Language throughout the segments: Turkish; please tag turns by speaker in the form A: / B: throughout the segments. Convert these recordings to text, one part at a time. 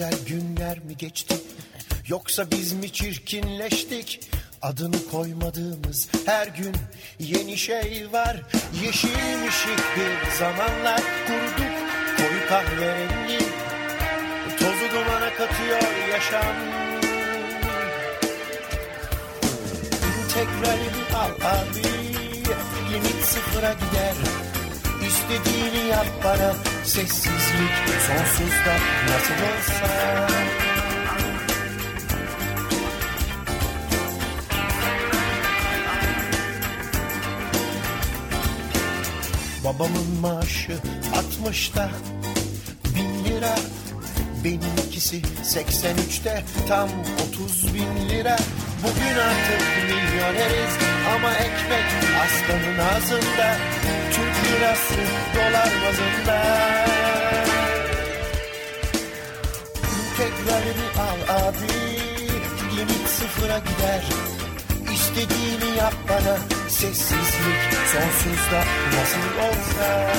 A: Güzel günler mi geçti yoksa biz mi çirkinleştik? Adını koymadığımız her gün yeni şey var. Yeşilmişik bir zamanlar kurduk koyu kahverengi. Tozu dumana katıyor yaşam. İntegralini al abi, limit sıfıra gider. İstediğini yap bana. Sessizlik sonsuzda nasıl olsa. Babamın maaşı altmışta. Bin lira. Benimkisi 83'te tam 30 bin lira. Bugün artık milyoneriz. Ama ekmek aslanın ağzında. Türk lirası dolar bazında Tekrarını al abi limit sıfıra gider. İstediğini yap bana sessizlik sonsuzda nasıl olsa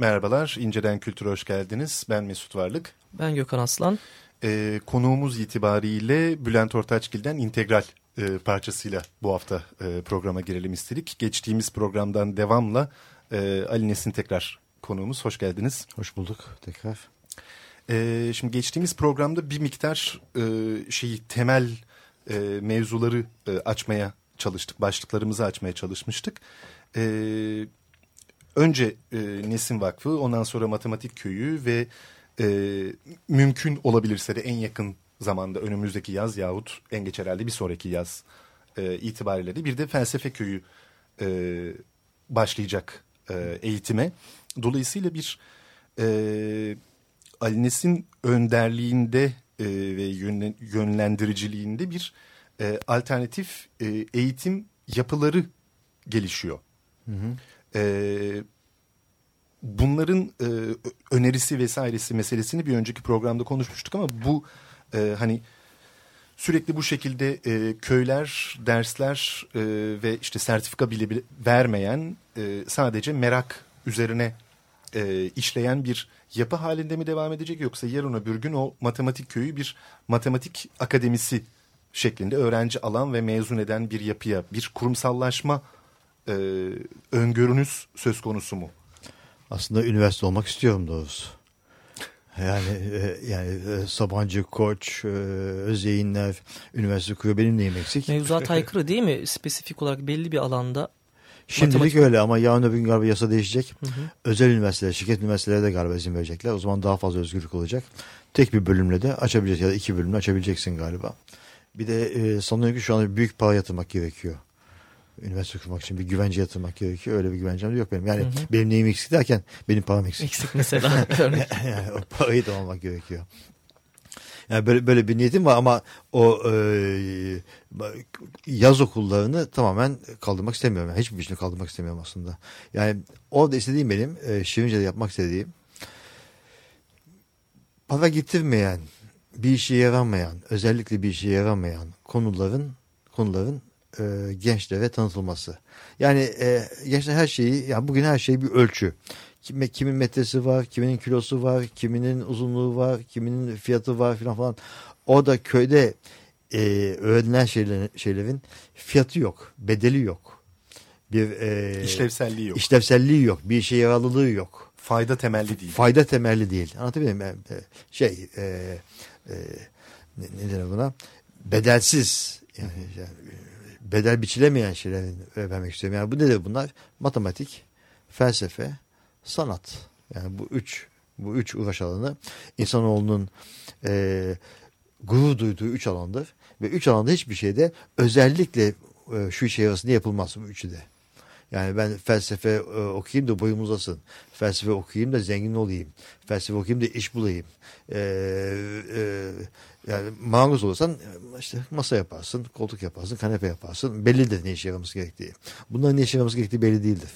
B: Merhabalar, İnceden Kültür'e hoş geldiniz. Ben Mesut Varlık.
C: Ben Gökhan Aslan.
B: Ee, konuğumuz itibariyle Bülent Ortaçgil'den integral e, parçasıyla bu hafta e, programa girelim istedik. Geçtiğimiz programdan devamla e, Ali Nesin tekrar konuğumuz. Hoş geldiniz.
D: Hoş bulduk tekrar.
B: E, şimdi geçtiğimiz programda bir miktar e, şeyi temel e, mevzuları e, açmaya çalıştık. Başlıklarımızı açmaya çalışmıştık. Evet önce e, Nesin Vakfı ondan sonra Matematik Köyü ve e, mümkün olabilirse de en yakın zamanda önümüzdeki yaz yahut en geç herhalde bir sonraki yaz e, itibariyle de bir de felsefe köyü e, başlayacak e, eğitime. Dolayısıyla bir e, Ali Nesin önderliğinde e, ve yönlendiriciliğinde bir e, alternatif e, eğitim yapıları gelişiyor. Hı hı. E, bunların e, önerisi vesairesi meselesini bir önceki programda konuşmuştuk ama bu e, hani sürekli bu şekilde e, köyler, dersler e, ve işte sertifika bile, vermeyen e, sadece merak üzerine e, işleyen bir yapı halinde mi devam edecek yoksa yarın öbür gün o matematik köyü bir matematik akademisi şeklinde öğrenci alan ve mezun eden bir yapıya bir kurumsallaşma e, öngörünüz söz konusu mu?
D: Aslında üniversite olmak istiyorum doğrusu. Yani e, yani e, Sabancı, Koç, e, Özyeğinler, üniversite kuruyor. Benim neyim eksik?
C: Mevzuat aykırı değil mi? Spesifik olarak belli bir alanda.
D: Şimdilik matematik... öyle ama yarın öbür gün galiba yasa değişecek. Hı hı. Özel üniversiteler, şirket üniversiteleri de galiba izin verecekler. O zaman daha fazla özgürlük olacak. Tek bir bölümle de açabileceksin ya da iki bölümle açabileceksin galiba. Bir de e, sanıyorum ki şu anda büyük para yatırmak gerekiyor Üniversite okumak için bir güvence yatırmak gerekiyor. Öyle bir güvencem de yok benim. Yani
C: Hı hı.
D: benim neyim eksik derken benim param eksik.
C: Eksik mesela.
D: yani o parayı da almak gerekiyor. Yani böyle böyle bir niyetim var ama o e, yaz okullarını tamamen kaldırmak istemiyorum. Yani hiçbir biçimde kaldırmak istemiyorum aslında. Yani orada istediğim benim e, Şirince'de yapmak istediğim para getirmeyen, bir işe yaramayan, özellikle bir işe yaramayan konuların konuların e, gençlere tanıtılması. Yani e, gençler her şeyi, yani bugün her şey bir ölçü. Kime, kimin metresi var, kiminin kilosu var, kiminin uzunluğu var, kiminin fiyatı var filan falan. Orada köyde e, öğrenilen şeylerin, şeylerin fiyatı yok, bedeli yok. Bir e,
B: İşlevselliği yok.
D: işlevselliği yok, bir işe yararlılığı yok.
B: Fayda temelli değil.
D: Fayda temelli değil. Anlatabiliyor muyum? E, e, Şey, e, e, ne, ne denir buna? Bedelsiz. Yani, yani, bedel biçilemeyen şeyleri vermek istiyorum. Yani bu nedir bunlar? Matematik, felsefe, sanat. Yani bu üç bu üç uğraş alanı insanoğlunun e, gurur duyduğu üç alandır. Ve üç alanda hiçbir şeyde özellikle e, şu işe arasında yapılmaz bu üçü de. Yani ben felsefe e, okuyayım da boyum uzasın. Felsefe okuyayım da zengin olayım. Felsefe okuyayım da iş bulayım. E, e, yani marangoz olursan e, işte masa yaparsın, koltuk yaparsın, kanepe yaparsın. Bellidir ne işe yaraması gerektiği. Bunların ne işe yaraması gerektiği belli değildir.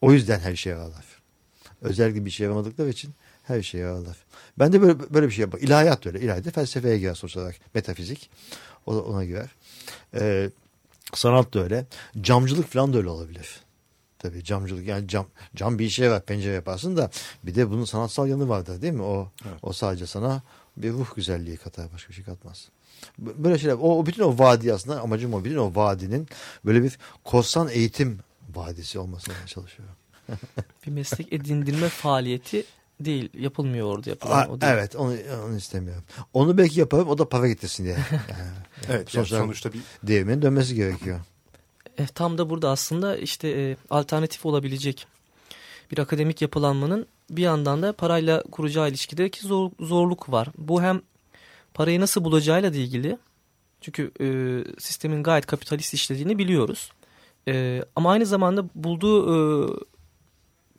D: O yüzden her şeye yararlar. Özellikle bir şey yaramadıkları için her şeye yararlar. Ben de böyle, böyle bir şey yapmak. İlahiyat da öyle. İlahiyat felsefeye girer sonuç olarak. Metafizik. O ona girer. Ee, sanat da öyle. Camcılık falan da öyle olabilir. Tabii camcılık yani cam, cam bir işe var pencere yaparsın da bir de bunun sanatsal yanı vardır değil mi? O,
B: Evet.
D: o sadece sana bir ruh güzelliği katar başka bir şey katmaz. Böyle şeyler o, o bütün o vadi aslında amacım o bütün o vadinin böyle bir korsan eğitim vadisi olmasına çalışıyorum.
C: bir meslek edindirme faaliyeti değil. Yapılmıyor orada yapılan.
D: Aa,
C: o değil.
D: evet onu, onu istemiyorum. Onu belki yaparım o da para getirsin diye. Yani,
B: Evet, yani
D: sonuçta,
B: sonuçta bir
D: değirmenin dönmesi gerekiyor.
C: E, tam da burada aslında işte e, alternatif olabilecek bir akademik yapılanmanın bir yandan da parayla kuracağı ilişkideki zor, zorluk var. Bu hem parayı nasıl bulacağıyla da ilgili. Çünkü e, sistemin gayet kapitalist işlediğini biliyoruz. E, ama aynı zamanda bulduğu e,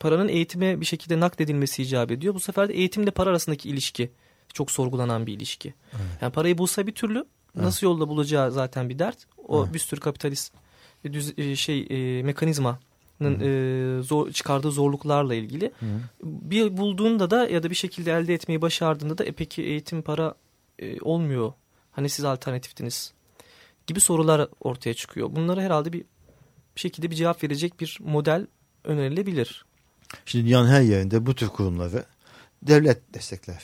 C: paranın eğitime bir şekilde nakledilmesi icap ediyor. Bu sefer de eğitimle para arasındaki ilişki çok sorgulanan bir ilişki. Yani parayı bulsa bir türlü nasıl yolda bulacağı zaten bir dert. O
D: Evet.
C: bir sürü kapitalist e, düz, e, şey e, mekanizmanın e, zor, çıkardığı zorluklarla ilgili. Bir bulduğunda da ya da bir şekilde elde etmeyi başardığında da e peki eğitim para e, olmuyor. Hani siz alternatiftiniz gibi sorular ortaya çıkıyor. Bunlara herhalde bir, bir şekilde bir cevap verecek bir model önerilebilir.
D: Şimdi dünyanın her yerinde bu tür kurumları devlet destekler.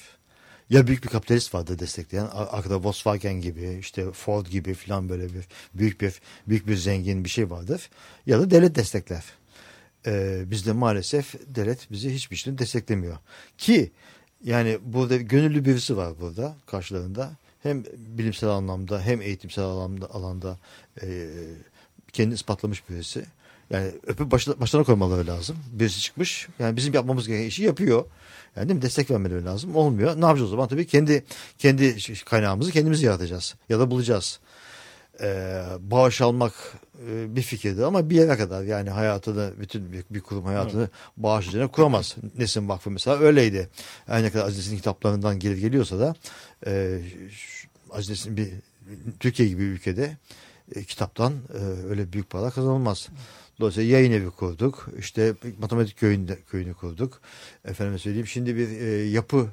D: Ya büyük bir kapitalist vardır destekleyen. Ar- Arkada Volkswagen gibi işte Ford gibi falan böyle bir büyük bir büyük bir zengin bir şey vardır. Ya da devlet destekler. Ee, bizde maalesef devlet bizi hiçbir şeyden desteklemiyor. Ki yani burada gönüllü birisi var burada karşılarında. Hem bilimsel anlamda hem eğitimsel alanda, alanda e, kendini ispatlamış birisi. Yani öpüp başına, başlarına koymaları lazım. Birisi çıkmış. Yani bizim yapmamız gereken işi yapıyor. Yani değil mi? Destek vermeleri lazım. Olmuyor. Ne yapacağız o zaman? Tabii kendi kendi kaynağımızı kendimiz yaratacağız. Ya da bulacağız. Ee, bağış almak e, bir fikirdi ama bir yere kadar yani hayatını bütün bir, bir kurum hayatını bağış üzerine kuramaz. Nesin Vakfı mesela öyleydi. Her ne kadar Aziz Nesin'in kitaplarından gelir geliyorsa da e, Aziz Nesin bir Türkiye gibi bir ülkede e, kitaptan e, öyle büyük para kazanılmaz. Dolayısıyla yayın evi kurduk. İşte matematik köyünde, köyünü kurduk. Efendime söyleyeyim şimdi bir e, yapı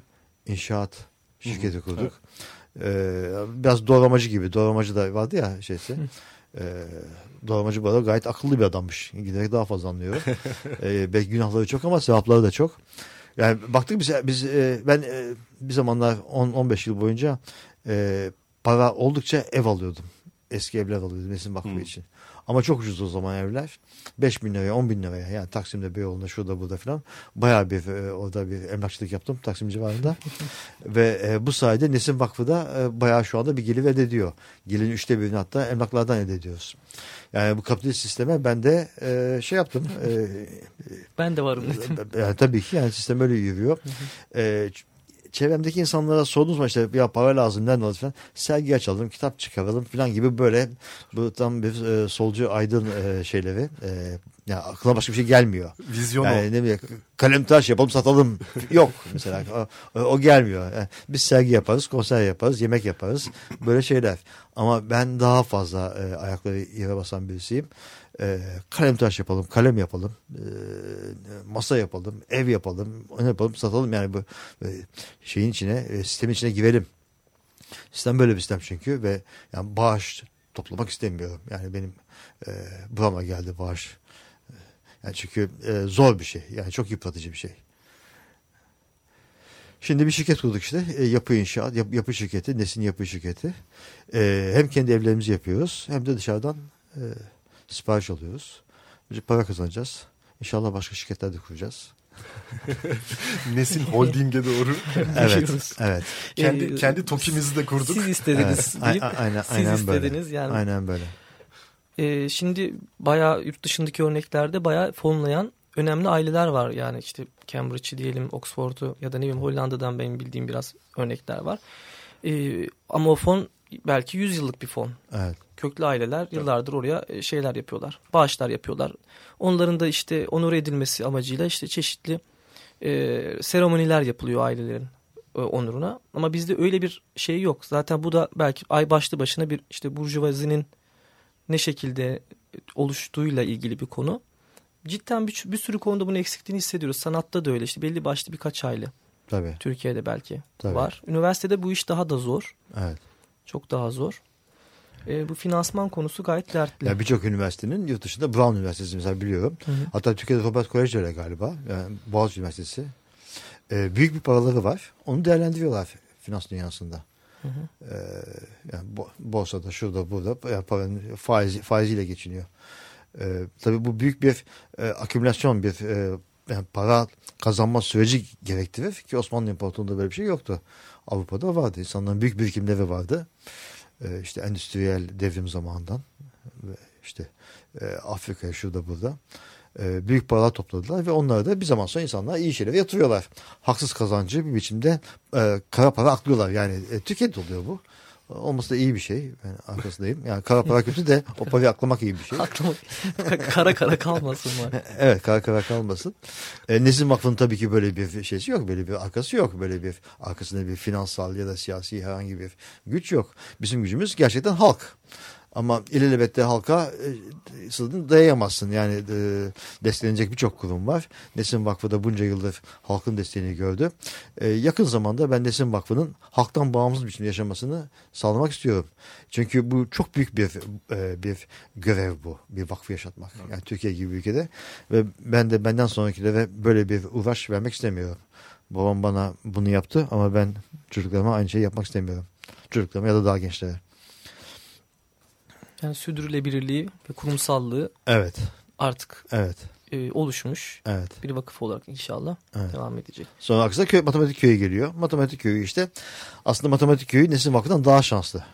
D: inşaat şirketi kurduk. E, biraz doğramacı gibi. Doğramacı da vardı ya şeysi. E, doğramacı bu arada gayet akıllı bir adammış. Giderek daha fazla anlıyor. e, belki günahları çok ama sevapları da çok. Yani baktık biz, biz e, ben e, bir zamanlar 10-15 yıl boyunca e, para oldukça ev alıyordum. Eski evler alıyordum Vakfı
B: Hmm.
D: için. Ama çok ucuz o zaman evler. 5 bin liraya 10 bin liraya yani Taksim'de Beyoğlu'nda şurada burada falan. Bayağı bir e, orada bir emlakçılık yaptım Taksim civarında. Ve e, bu sayede Nesin Vakfı da e, bayağı şu anda bir gelir elde ediyor. Gelirin üçte birini hatta emlaklardan elde ediyoruz. Yani bu kapitalist sisteme ben de e, şey yaptım. E,
C: Ben de varım dedim.
D: yani tabii ki yani sistem öyle yürüyor. Ç- çevremdeki insanlara sordunuz mu işte ya para lazım ne olur falan. Sergi açalım, kitap çıkaralım falan gibi böyle bu tam bir e, solcu aydın e, şeyleri. E, ya aklına başka bir şey gelmiyor.
B: Vizyon
D: Yani ne bileyim kalem taş yapalım satalım. Yok mesela o, o gelmiyor. Yani biz sergi yaparız, konser yaparız, yemek yaparız. Böyle şeyler. Ama ben daha fazla e, ayakları yere basan birisiyim. E, kalem taş yapalım, kalem yapalım, e, masa yapalım, ev yapalım, onu yapalım, satalım. Yani bu e, şeyin içine, e, sistemin içine girelim. Sistem böyle bir sistem çünkü ve yani bağış toplamak istemiyorum. Yani benim e, burama geldi bağış. Yani çünkü e, zor bir şey. Yani çok yıpratıcı bir şey. Şimdi bir şirket kurduk işte. E, yapı inşaat, yap, yapı şirketi, Nesin yapı şirketi. E, hem kendi evlerimizi yapıyoruz hem de dışarıdan e, sipariş alıyoruz. Önce para kazanacağız. İnşallah başka şirketler de kuracağız.
B: Nesin Holding'e doğru.
D: Evet, evet.
B: kendi
C: Ee,
B: kendi TOKİ'mizi de kurduk.
C: Siz istediniz
D: Evet,
C: deyip
D: aynen,
C: siz
D: aynen böyle.
C: istediniz yani.
D: Aynen böyle.
C: Ee, şimdi bayağı yurt dışındaki örneklerde bayağı fonlayan önemli aileler var. Yani işte Cambridge'i diyelim, Oxford'u ya da ne bileyim Hollanda'dan benim bildiğim biraz örnekler var. Ee, ama o fon belki 100 yıllık bir fon.
D: Evet.
C: Köklü aileler yıllardır oraya e, şeyler yapıyorlar. Bağışlar yapıyorlar. Onların da işte onur edilmesi amacıyla işte çeşitli e, seremoniler yapılıyor ailelerin e, onuruna. Ama bizde öyle bir şey yok. Zaten bu da belki ay başlı başına bir işte burjuvazinin ne şekilde oluştuğuyla ilgili bir konu. Cidden bir, bir sürü konuda bunun eksikliğini hissediyoruz. Sanatta da öyle işte belli başlı birkaç aile.
D: Tabii.
C: Türkiye'de belki
D: Tabii.
C: var. Üniversitede bu iş daha da zor.
D: Evet.
C: Çok daha zor. E, bu finansman konusu gayet dertli.
D: Ya birçok üniversitenin yurt dışında Brown Üniversitesi mesela biliyorum.
C: Hı hı.
D: Hatta Türkiye'de Robert Koleji öyle galiba. Yani Boğaziçi Üniversitesi. Ee, büyük bir paraları var. Onu değerlendiriyorlar finans dünyasında.
C: Hı hı.
D: Ee, yani bo- borsada, şurada, burada yani paranın faizi, faiziyle geçiniyor. Ee, tabii bu büyük bir e, akümülasyon, bir e, yani para kazanma süreci gerektirir ki Osmanlı İmparatorluğu'nda böyle bir şey yoktu. Avrupa'da vardı. İnsanların büyük birikimleri vardı. Ee, işte endüstriyel devrim zamanından ve işte e, Afrika'ya şurada burada e, büyük paralar topladılar ve onları da bir zaman sonra insanlar iyi şeylere yatırıyorlar. Haksız kazancı bir biçimde e, kara para aklıyorlar. Yani e, Türkiye'de oluyor bu. Olması da iyi bir şey. Ben arkasındayım. Yani kara para kötü de o parayı aklamak iyi bir şey.
C: Aklıma kara kara kalmasın var.
D: Evet kara kara kalmasın. E, Nezim Vakfı'nın tabii ki böyle bir şeysi yok. Böyle bir arkası yok. Böyle bir arkasında bir finansal ya da siyasi herhangi bir güç yok. Bizim gücümüz gerçekten halk. Ama ilelebette halka e, sınırını dayayamazsın. Yani e, desteklenecek birçok kurum var. Nesin Vakfı da bunca yıldır halkın desteğini gördü. E, yakın zamanda ben Nesin Vakfı'nın halktan bağımsız biçimde yaşamasını sağlamak istiyorum. Çünkü bu çok büyük bir e, bir görev bu. Bir vakfı yaşatmak. Yani Türkiye gibi bir ülkede. Ve ben de benden sonrakilere böyle bir uğraş vermek istemiyorum. Babam bana bunu yaptı ama ben çocuklarıma aynı şeyi yapmak istemiyorum. Çocuklarıma ya da daha gençlere.
C: Yani sürdürülebilirliği ve kurumsallığı
D: Evet.
C: artık
D: Evet.
C: e, oluşmuş
D: Evet.
C: bir vakıf olarak inşallah
D: Evet.
C: devam edecek.
D: Sonra arkasında köy, matematik köyü geliyor. Matematik köyü işte aslında matematik köyü Nesin Vakfı'ndan daha şanslı.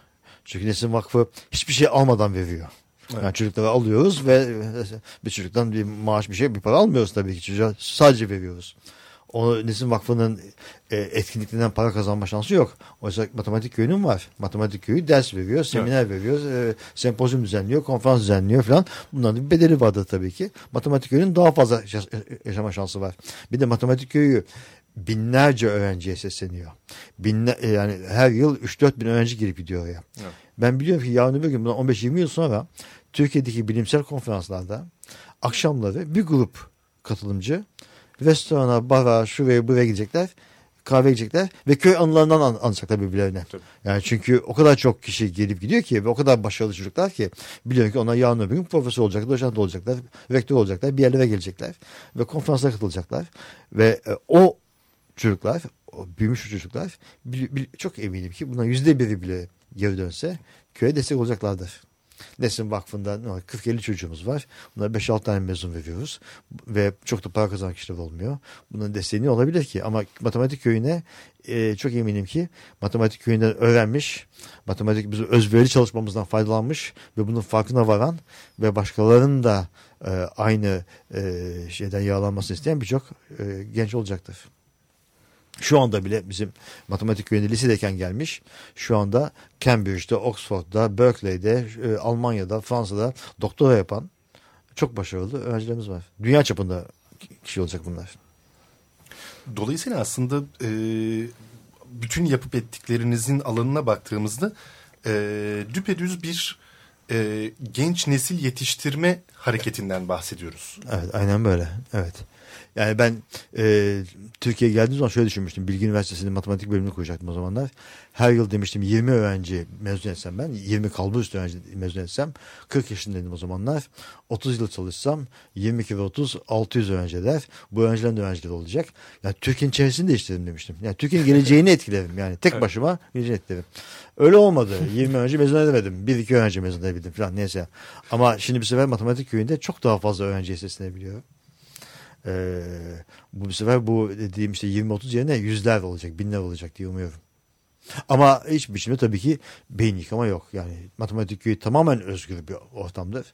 D: Çünkü Nesin Vakfı hiçbir şey almadan veriyor. Yani çocukları alıyoruz ve bir çocuktan bir maaş bir şey bir para almıyoruz tabii ki çocuğa sadece veriyoruz. O Nesin Vakfı'nın e, etkinliklerinden para kazanma şansı yok. Oysa matematik köyünün var. Matematik köyü ders veriyor, seminer veriyor, e, sempozyum düzenliyor, konferans düzenliyor falan. Bunların bir bedeli vardır tabii ki. Matematik köyünün daha fazla yaşa- yaşama şansı var. Bir de matematik köyü binlerce öğrenciye sesleniyor. Binler, e, yani her yıl 3-4 bin öğrenci girip gidiyor oraya.
B: Evet.
D: Ben biliyorum ki yarın öbür gün bundan 15-20 yıl sonra Türkiye'deki bilimsel konferanslarda akşamları bir grup katılımcı restorana, bara, şuraya buraya gidecekler. Kahve gidecekler ve köy anılarından an anlatacaklar birbirlerine.
B: Tabii.
D: Yani çünkü o kadar çok kişi gelip gidiyor ki ve o kadar başarılı çocuklar ki biliyorum ki onlar yarın öbür gün profesör olacaklar, doçent olacaklar, rektör olacaklar, bir yerlere gelecekler ve konferanslara katılacaklar. Ve e, o çocuklar, o büyümüş çocuklar bil- bil- çok eminim ki bundan yüzde biri bile geri dönse köye destek olacaklardır. Nesin Vakfı'nda ne var? 40-50 çocuğumuz var. Bunlara 5-6 tane mezun veriyoruz. Ve çok da para kazanan kişiler olmuyor. Bunun desteği olabilir ki? Ama matematik köyüne e, çok eminim ki matematik köyünden öğrenmiş, matematik bizim özverili çalışmamızdan faydalanmış ve bunun farkına varan ve başkalarının da e, aynı e, şeyden yağlanmasını isteyen birçok e, genç olacaktır. Şu anda bile bizim matematik köyünde lisedeyken gelmiş. Şu anda Cambridge'de, Oxford'da, Berkeley'de, e, Almanya'da, Fransa'da doktora yapan çok başarılı öğrencilerimiz var. Dünya çapında kişi olacak bunlar.
B: Dolayısıyla aslında e, bütün yapıp ettiklerinizin alanına baktığımızda e, düpedüz bir e, genç nesil yetiştirme hareketinden bahsediyoruz.
D: Evet aynen böyle. Evet. Yani ben e, Türkiye'ye geldiğim zaman şöyle düşünmüştüm. Bilgi Üniversitesi'nin matematik bölümünü kuracaktım o zamanlar. Her yıl demiştim 20 öğrenci mezun etsem ben. 20 kalbur üstü öğrenci mezun etsem. 40 yaşındaydım o zamanlar. 30 yıl çalışsam 22 ve 30 600 öğrenci eder. Bu öğrencilerin de öğrencileri olacak. Yani Türkiye'nin çevresini değiştirelim demiştim. Yani Türkiye'nin geleceğini etkilerim. Yani tek
B: Evet.
D: başıma geleceğini etkilerim. Öyle olmadı. 20 öğrenci mezun edemedim. 1-2 öğrenci mezun edebildim falan neyse. Ama şimdi bir sefer matematik köyünde çok daha fazla öğrenciye seslenebiliyorum. Ee, bu sefer bu dediğim işte 20-30 yerine yüzler olacak, binler olacak diye umuyorum. Ama hiç biçimde tabii ki beyin yıkama yok. Yani matematik köyü tamamen özgür bir ortamdır.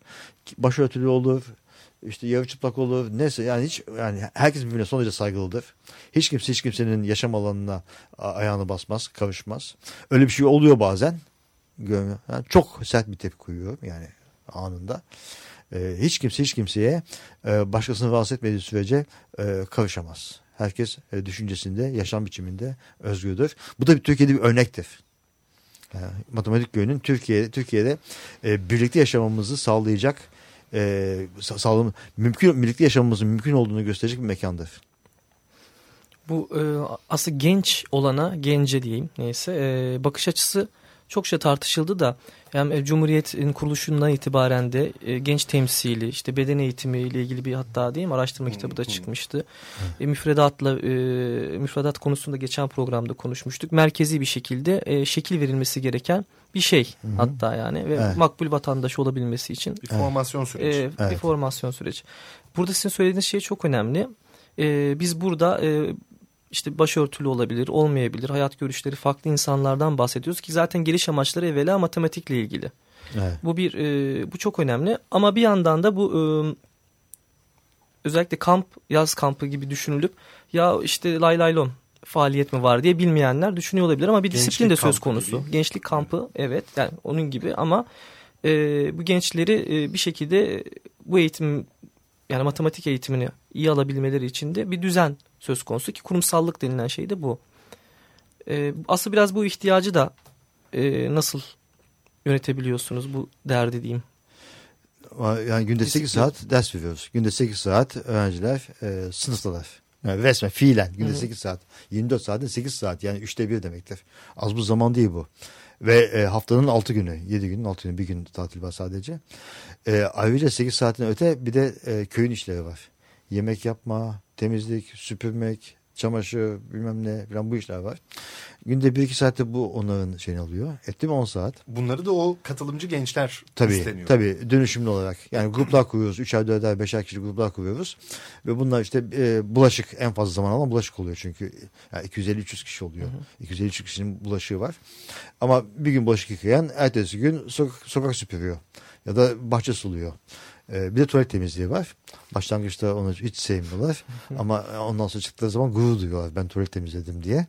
D: Başörtülü olur, işte yarı çıplak olur. Neyse yani hiç yani herkes birbirine son derece saygılıdır. Hiç kimse hiç kimsenin yaşam alanına ayağını basmaz, karışmaz. Öyle bir şey oluyor bazen. Yani çok sert bir tepki koyuyorum yani anında. Ee, hiç kimse hiç kimseye e, başkasını rahatsız etmediği sürece e. Herkes e, düşüncesinde, yaşam biçiminde özgürdür. Bu da bir Türkiye'de bir örnektir. Yani matematik köyünün Türkiye Türkiye'de e, birlikte yaşamamızı sağlayacak sa- sağlam mümkün birlikte yaşamamızın mümkün olduğunu gösterecek bir mekandır.
C: Bu e, aslında genç olana, gence diyeyim neyse e, bakış açısı çokça tartışıldı da hem e, Cumhuriyet'in kuruluşundan itibaren de e, genç temsili, işte beden eğitimi ile ilgili bir hatta değil mi araştırma kitabı da çıkmıştı. E, müfredatla e, müfredat konusunda geçen programda konuşmuştuk. Merkezi bir şekilde e, şekil verilmesi gereken bir şey hatta yani ve
D: Evet.
C: makbul vatandaş olabilmesi için
B: Bir formasyon süreci.
C: e, bir
D: Evet.
C: formasyon süreci. Burada sizin söylediğiniz şey çok önemli. E, biz burada e, işte başörtülü olabilir, olmayabilir, hayat görüşleri farklı insanlardan bahsediyoruz ki zaten geliş amaçları evvela matematikle ilgili.
D: Evet.
C: Bu bir e, bu çok önemli ama bir yandan da bu e, özellikle kamp, yaz kampı gibi düşünülüp ya işte lay lay lom faaliyet mi var diye bilmeyenler düşünüyor olabilir ama bir
B: Gençlik
C: disiplin de söz konusu.
B: gibi.
C: Gençlik kampı evet yani onun gibi ama e, bu gençleri e, bir şekilde bu eğitim yani matematik eğitimini iyi alabilmeleri için de bir düzen söz konusu ki kurumsallık denilen şey de bu. E, aslında biraz bu ihtiyacı da e, nasıl yönetebiliyorsunuz bu derdi diyeyim.
D: Yani günde 8
C: Disiplin.
D: saat ders veriyoruz. Günde 8 saat öğrenciler e, sınıftalar. Yani resmen fiilen günde 8 saat. 24 saatin 8 saat yani üçte bir demektir. Az bu zaman değil bu. Ve e, haftanın 6 günü, 7 günün 6 günü, bir gün tatil var sadece. E, ayrıca 8 saatin öte bir de e, köyün işleri var. Yemek yapma, temizlik, süpürmek, çamaşır bilmem ne falan bu işler var. Günde 1-2 saatte bu onların şeyini alıyor. Etti mi 10 saat.
B: Bunları da o katılımcı gençler
D: Tabii
B: isteniyor.
D: tabii dönüşümlü olarak. Yani gruplar kuruyoruz. Üçer, dörder, beşer kişi gruplar kuruyoruz. Ve bunlar işte e, bulaşık en fazla zaman alan bulaşık oluyor çünkü. Yani 250-300 kişi oluyor. 250-300 kişinin bulaşığı var. Ama bir gün bulaşık yıkayan ertesi gün sokak, sokak süpürüyor. Ya da bahçe suluyor. E, bir de tuvalet temizliği var. Başlangıçta onu hiç sevmiyorlar. Ama ondan sonra çıktıkları zaman gurur duyuyorlar. Ben tuvalet temizledim diye.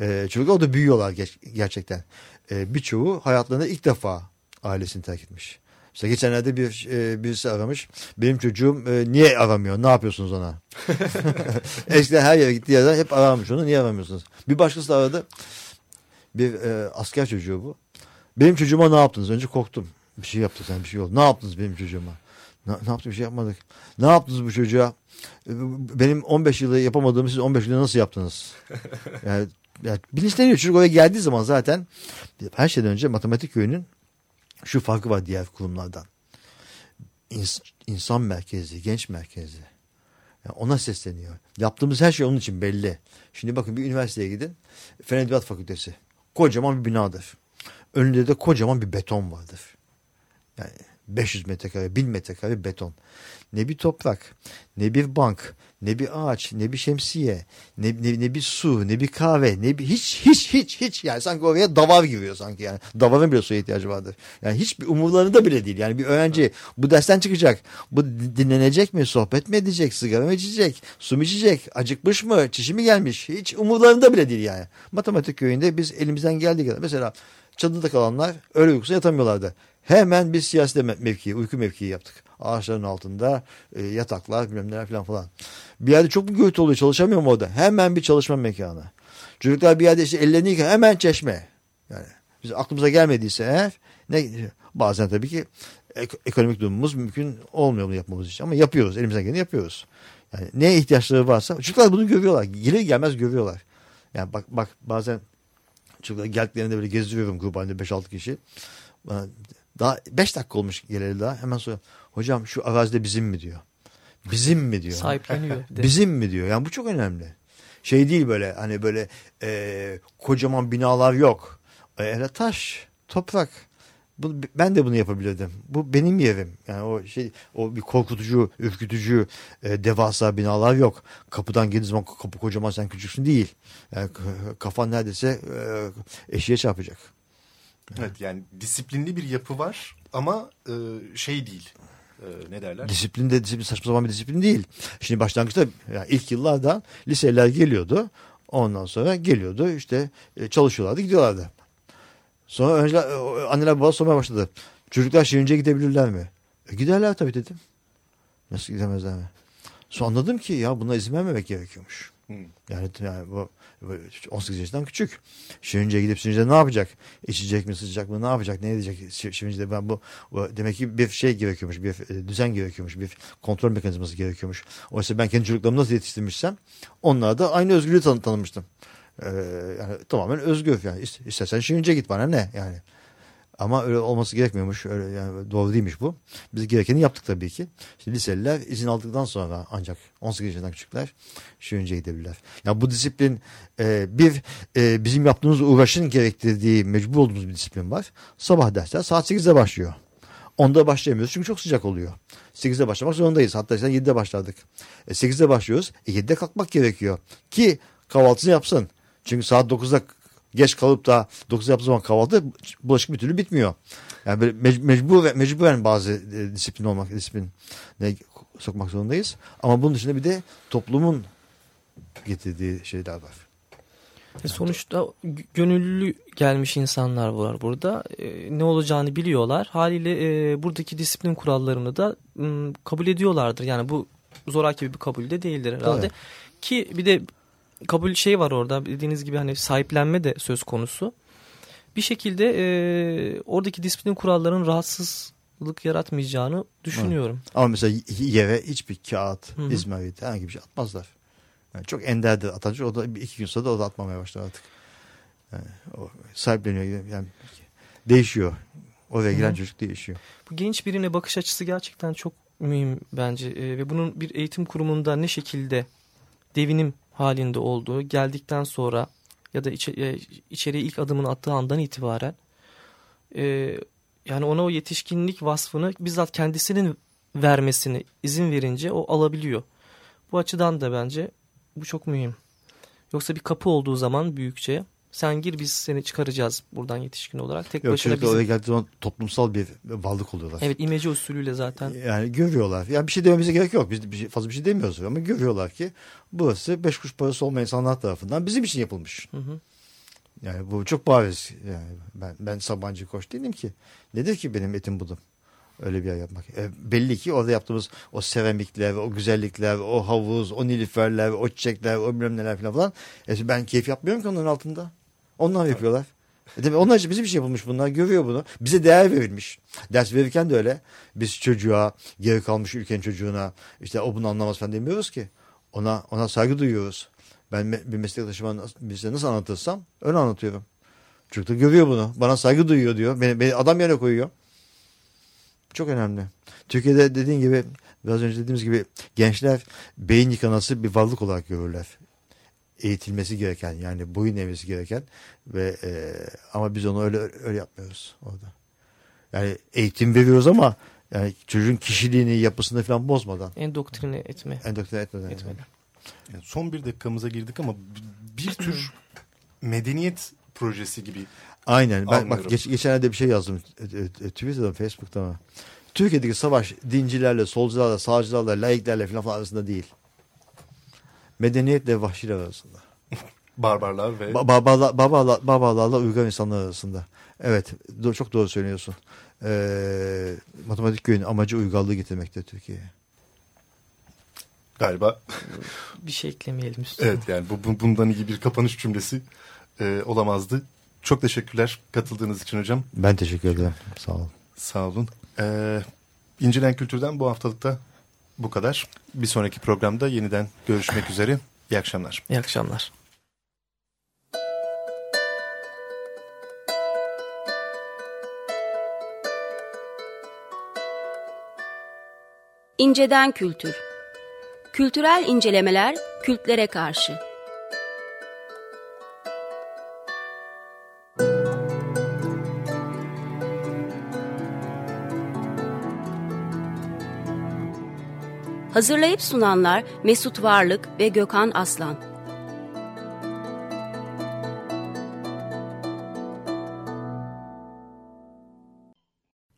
D: E, çünkü o da büyüyorlar gerçekten. E, birçoğu hayatlarında ilk defa ailesini terk etmiş. İşte geçenlerde bir e, birisi aramış. Benim çocuğum e, niye aramıyor? Ne yapıyorsunuz ona? Eskiden her yere gittiği yerden hep aramış onu. Niye aramıyorsunuz? Bir başkası da aradı. Bir e, asker çocuğu bu. Benim çocuğuma ne yaptınız? Önce korktum. Bir şey yaptı sen bir şey oldu. Ne yaptınız benim çocuğuma? Ne, ne yaptık bir şey yapmadık. Ne yaptınız bu çocuğa? E, Benim 15 yılda yapamadığımı siz 15 yılda nasıl yaptınız? Yani, yani bilinçleniyor. Çocuk oraya geldiği zaman zaten her şeyden önce matematik köyünün şu farkı var diğer kurumlardan. İns- insan merkezli, genç merkezli. Yani ona sesleniyor. Yaptığımız her şey onun için belli. Şimdi bakın bir üniversiteye gidin. Fen Edebiyat Fakültesi. Kocaman bir binadır. Önünde de kocaman bir beton vardır. Yani 500 metrekare, 1000 metrekare beton. Ne bir toprak, ne bir bank, ne bir ağaç, ne bir şemsiye, ne, ne, ne bir su, ne bir kahve, ne bir hiç hiç hiç hiç yani sanki oraya davar giriyor sanki yani. Davarın bile suya ihtiyacı vardır. Yani hiçbir umurlarında bile değil. Yani bir öğrenci bu dersten çıkacak. Bu dinlenecek mi, sohbet mi edecek, sigara mı içecek, su mu içecek, acıkmış mı, çişi mi gelmiş? Hiç umurlarında bile değil yani. Matematik köyünde biz elimizden geldiği kadar mesela çadırda kalanlar öğle uykusuna yatamıyorlardı. Hemen biz siyasi mevkii, uyku mevkii yaptık. Ağaçların altında e, yataklar bilmem neler falan falan. Bir yerde çok mu gürültü oluyor çalışamıyor mu orada? Hemen bir çalışma mekanı. Çocuklar bir yerde işte ellerini hemen çeşme. Yani biz aklımıza gelmediyse eğer ne bazen tabii ki ek, ekonomik durumumuz mümkün olmuyor bunu yapmamız için ama yapıyoruz elimizden geleni yapıyoruz. Yani ne ihtiyaçları varsa çocuklar bunu görüyorlar. Gelir gelmez görüyorlar. Yani bak bak bazen çocuklar geldiklerinde böyle gezdiriyorum grup halinde 5-6 kişi. Daha 5 dakika olmuş geleli daha hemen sonra hocam şu arazide bizim mi diyor. Bizim mi diyor.
C: Sahipleniyor.
D: bizim mi diyor. Yani bu çok önemli. Şey değil böyle hani böyle e, kocaman binalar yok. E, taş, toprak. Bu, ben de bunu yapabilirdim. Bu benim yerim. Yani o şey o bir korkutucu, ürkütücü, e, devasa binalar yok. Kapıdan girdiğin zaman kapı kocaman sen küçüksün değil. Yani kafan neredeyse e, eşiğe çarpacak.
B: Evet yani disiplinli bir yapı var ama e, şey değil. E, ne derler?
D: Disiplin de disiplin saçma sapan bir disiplin değil. Şimdi başlangıçta yani ilk yıllarda liseler geliyordu. Ondan sonra geliyordu işte e, çalışıyorlardı gidiyorlardı. Sonra önce anneler baba sormaya başladı. Çocuklar Şirince'ye gidebilirler mi? E, giderler tabii dedim. Nasıl gidemezler mi? Sonra anladım ki ya buna izin vermemek gerekiyormuş. Yani, yani bu 18 yaşından küçük. Şirince'ye gidip Şirince'de ne yapacak? İçecek mi sıcak mı ne yapacak ne edecek Şirince'de ben bu, bu demek ki bir şey gerekiyormuş bir e, düzen gerekiyormuş bir kontrol mekanizması gerekiyormuş. Oysa ben kendi çocuklarımı nasıl yetiştirmişsem onlara da aynı özgürlüğü tan tanımıştım. Ee, yani tamamen özgür yani istersen Şirince'ye git bana ne yani. Ama öyle olması gerekmiyormuş. Öyle yani doğru değilmiş bu. Biz gerekeni yaptık tabii ki. İşte liseliler izin aldıktan sonra ancak 18 yaşından küçükler şu önce gidebilirler. Yani bu disiplin e, bir e, bizim yaptığımız uğraşın gerektirdiği mecbur olduğumuz bir disiplin var. Sabah dersler saat 8'de başlıyor. Onda başlayamıyoruz çünkü çok sıcak oluyor. 8'de başlamak zorundayız. Hatta işte 7'de başladık. E, 8'de başlıyoruz. E, 7'de kalkmak gerekiyor. Ki kahvaltısını yapsın. Çünkü saat 9'da geç kalıp da 9 yaptığı zaman kahvaltı bulaşık bir türlü bitmiyor. Yani böyle mecbur mecburen bazı e, disiplin olmak disiplin sokmak zorundayız. Ama bunun dışında bir de toplumun getirdiği şeyler var.
C: E sonuçta gönüllü gelmiş insanlar var burada. E, ne olacağını biliyorlar. Haliyle e, buradaki disiplin kurallarını da m, kabul ediyorlardır. Yani bu zoraki bir kabul de değildir herhalde. Evet. Ki bir de kabul şey var orada dediğiniz gibi hani sahiplenme de söz konusu. Bir şekilde e, oradaki disiplin kurallarının rahatsızlık yaratmayacağını düşünüyorum.
D: Evet. Ama mesela yere hiçbir kağıt, Hı -hı. izmarit herhangi bir şey atmazlar. Yani çok enderdir atacak. O da iki gün sonra da o da atmamaya başlar artık. Yani o sahipleniyor. Yani değişiyor. Oraya giren Hı -hı. çocuk değişiyor.
C: Bu genç birine bakış açısı gerçekten çok mühim bence. E, ve bunun bir eğitim kurumunda ne şekilde devinim halinde olduğu geldikten sonra ya da içe, e, içeriye ilk adımını attığı andan itibaren e, yani ona o yetişkinlik vasfını bizzat kendisinin vermesini izin verince o alabiliyor. Bu açıdan da bence bu çok mühim. Yoksa bir kapı olduğu zaman büyükçe sen gir biz seni çıkaracağız buradan yetişkin olarak. Tek
D: Yok,
C: başına
D: bizim... oraya geldiği zaman toplumsal bir varlık oluyorlar.
C: Evet imece usulüyle zaten.
D: Yani görüyorlar. Yani bir şey dememize gerek yok. Biz bir şey, fazla bir şey demiyoruz ama görüyorlar ki burası beş kuruş parası olmayan insanlar tarafından bizim için yapılmış. Hı hı. Yani bu çok bariz. Yani ben, ben Sabancı Koç değilim ki. Nedir ki benim etim budum? Öyle bir yer yapmak. E, belli ki orada yaptığımız o seramikler, o güzellikler, o havuz, o nilüferler, o çiçekler, o bilmem neler falan falan. E, ben keyif yapmıyorum ki onların altında. Onlar yapıyorlar. E demek onlar için bizim bir şey yapılmış bunlar. Görüyor bunu. Bize değer verilmiş. Ders verirken de öyle. Biz çocuğa, geri kalmış ülkenin çocuğuna işte o bunu anlamaz falan demiyoruz ki. Ona ona saygı duyuyoruz. Ben bir meslektaşıma bize nasıl anlatırsam öyle anlatıyorum. Çocuk da görüyor bunu. Bana saygı duyuyor diyor. Beni, beni adam yerine koyuyor. Çok önemli. Türkiye'de dediğin gibi biraz önce dediğimiz gibi gençler beyin yıkanası bir varlık olarak görürler eğitilmesi gereken yani boyun eğmesi gereken ve e, ama biz onu öyle öyle yapmıyoruz orada. Yani eğitim veriyoruz ama Yani çocuğun kişiliğini, yapısını falan bozmadan.
C: Endoktrine etme.
D: Endoktrine etmeden.
C: etmeden.
B: Yani son bir dakikamıza girdik ama bir tür medeniyet projesi gibi.
D: Aynen. Ben
B: Anlıyorum.
D: bak geç, geçenlerde bir şey yazdım e, e, e, Twitter'dan, Facebook'tan. ama. Türkiye'deki savaş dincilerle, solcularla, sağcılarla, laiklerle falan, falan arasında değil. Medeniyetle vahşiler arasında.
B: Barbarlar ve
D: Ba- babalar, babalar, babalarla uygar insanlar arasında. Evet, do- çok doğru söylüyorsun. Ee, matematik köyün amacı uygarlığı getirmekte Türkiye'ye.
B: galiba
C: Bir şey eklemeyelim üstüne.
B: evet yani bu, bu- bundan iyi bir kapanış cümlesi e, olamazdı. Çok teşekkürler katıldığınız için hocam.
D: Ben teşekkür ederim. Sağ olun.
B: Sağ olun. Ee, İncelen Kültür'den bu haftalıkta bu kadar. Bir sonraki programda yeniden görüşmek üzere. İyi akşamlar.
C: İyi akşamlar.
E: İnceden Kültür Kültürel incelemeler kültlere karşı. Hazırlayıp sunanlar Mesut Varlık ve Gökhan Aslan.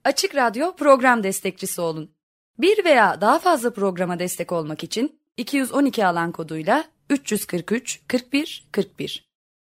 F: Açık Radyo program destekçisi olun. Bir veya daha fazla programa destek olmak için 212 alan koduyla 343 41 41